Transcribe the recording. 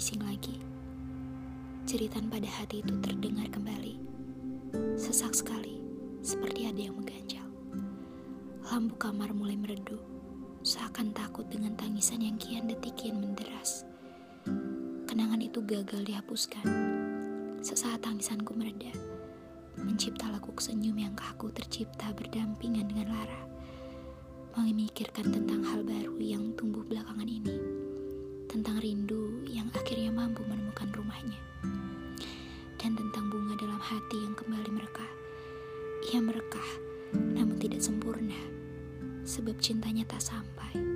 bising lagi. Jeritan pada hati itu terdengar kembali. Sesak sekali, seperti ada yang mengganjal. Lampu kamar mulai meredup, seakan takut dengan tangisan yang kian detik kian menderas. Kenangan itu gagal dihapuskan. Sesaat tangisanku mereda, mencipta lekuk senyum yang kaku tercipta berdampingan dengan Lara. Memikirkan tentang hal baru yang tumbuh belakangan ini. Tentang rindu hati yang kembali merekah. Ia merekah, namun tidak sempurna sebab cintanya tak sampai.